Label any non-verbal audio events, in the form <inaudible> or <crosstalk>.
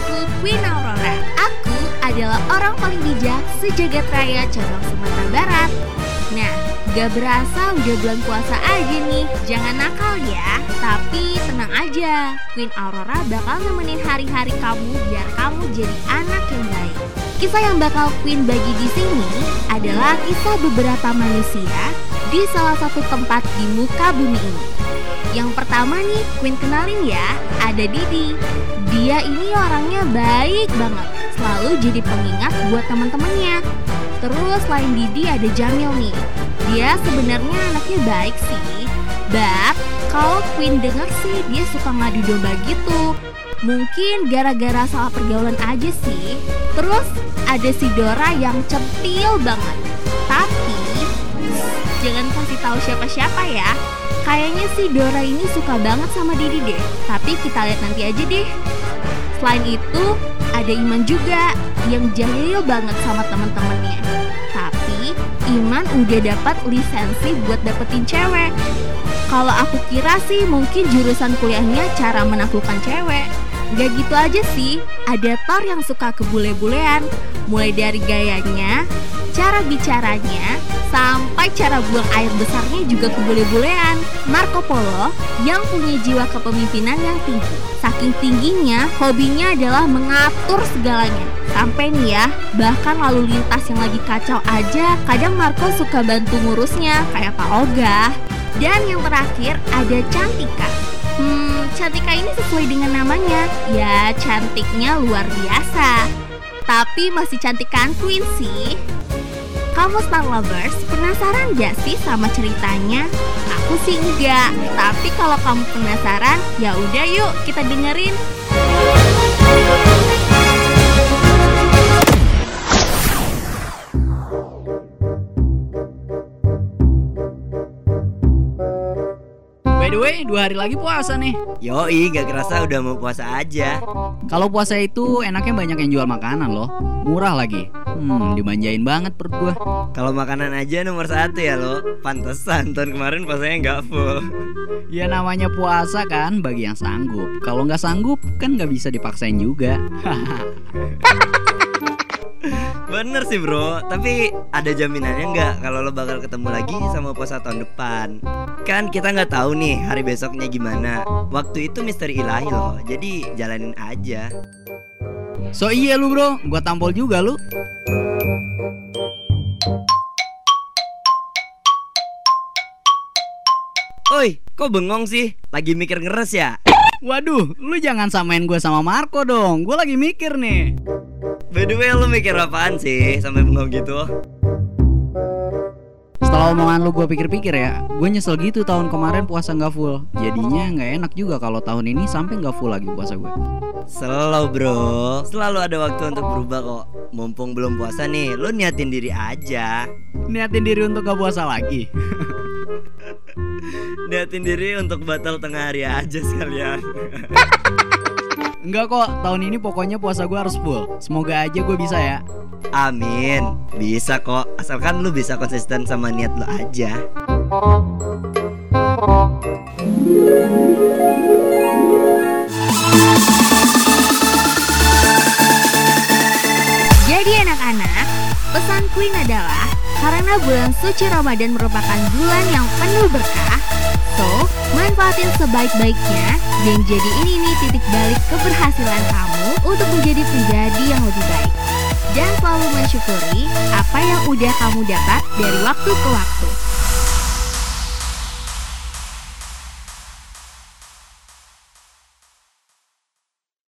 aku Queen Aurora. Aku adalah orang paling bijak sejagat raya cabang Sumatera Barat. Nah, gak berasa udah bulan puasa aja nih. Jangan nakal ya, tapi tenang aja. Queen Aurora bakal nemenin hari-hari kamu biar kamu jadi anak yang baik. Kisah yang bakal Queen bagi di sini adalah kisah beberapa manusia di salah satu tempat di muka bumi ini. Yang pertama nih, Queen kenalin ya, ada Didi. Dia ini orangnya baik banget, selalu jadi pengingat buat teman-temannya. Terus selain Didi ada Jamil nih. Dia sebenarnya anaknya baik sih. But kalau Queen denger sih dia suka ngadu domba gitu. Mungkin gara-gara salah pergaulan aja sih. Terus ada si Dora yang centil banget. Jangan kasih tahu siapa-siapa ya. Kayaknya si Dora ini suka banget sama Didi deh. Tapi kita lihat nanti aja deh. Selain itu, ada Iman juga yang jahil banget sama temen-temennya. Tapi Iman udah dapat lisensi buat dapetin cewek. Kalau aku kira sih mungkin jurusan kuliahnya cara menaklukkan cewek. Gak gitu aja sih, ada Thor yang suka kebule-bulean. Mulai dari gayanya, cara bicaranya, sampai cara buang air besarnya juga kebule-bulean. Marco Polo yang punya jiwa kepemimpinan yang tinggi. Saking tingginya, hobinya adalah mengatur segalanya. Sampai nih ya, bahkan lalu lintas yang lagi kacau aja, kadang Marco suka bantu ngurusnya, kayak Pak Oga. Dan yang terakhir ada Cantika. Hmm, Cantika ini sesuai dengan namanya, ya cantiknya luar biasa. Tapi masih cantikan Queen sih. Kamu Star Lovers penasaran gak sih sama ceritanya? Aku sih enggak, tapi kalau kamu penasaran, ya udah yuk kita dengerin. By the way, dua hari lagi puasa nih. Yoi, gak kerasa udah mau puasa aja. Kalau puasa itu enaknya banyak yang jual makanan loh, murah lagi. Hmm, dimanjain banget perut gua. Kalau makanan aja nomor satu ya lo. Pantesan tahun kemarin puasanya nggak full. Ya namanya puasa kan bagi yang sanggup. Kalau nggak sanggup kan nggak bisa dipaksain juga. <laughs> Bener sih bro, tapi ada jaminannya nggak kalau lo bakal ketemu lagi sama puasa tahun depan? Kan kita nggak tahu nih hari besoknya gimana. Waktu itu misteri ilahi loh, jadi jalanin aja. So iya lu bro, gua tampol juga lu. Oi, kok bengong sih? Lagi mikir ngeres ya? Waduh, lu jangan samain gue sama Marco dong. Gue lagi mikir nih. By the way, lo mikir apaan sih sampai bengong gitu? Setelah omongan lu gue pikir-pikir ya, gue nyesel gitu tahun kemarin puasa nggak full. Jadinya nggak enak juga kalau tahun ini sampai nggak full lagi puasa gue. Slow bro, selalu ada waktu untuk berubah kok. Mumpung belum puasa nih, lo niatin diri aja. Niatin diri untuk gak puasa lagi. <laughs> Niatin diri untuk batal tengah hari aja sekalian. <laughs> Enggak kok, tahun ini pokoknya puasa gue harus full. Semoga aja gue bisa ya. Amin, bisa kok. Asalkan lu bisa konsisten sama niat lu aja. Jadi anak-anak, pesan Queen adalah karena bulan suci Ramadan merupakan bulan yang penuh berkah, so manfaatin sebaik-baiknya dan jadi ini nih titik balik keberhasilan kamu untuk menjadi pribadi yang lebih baik. Dan selalu mensyukuri apa yang udah kamu dapat dari waktu ke waktu.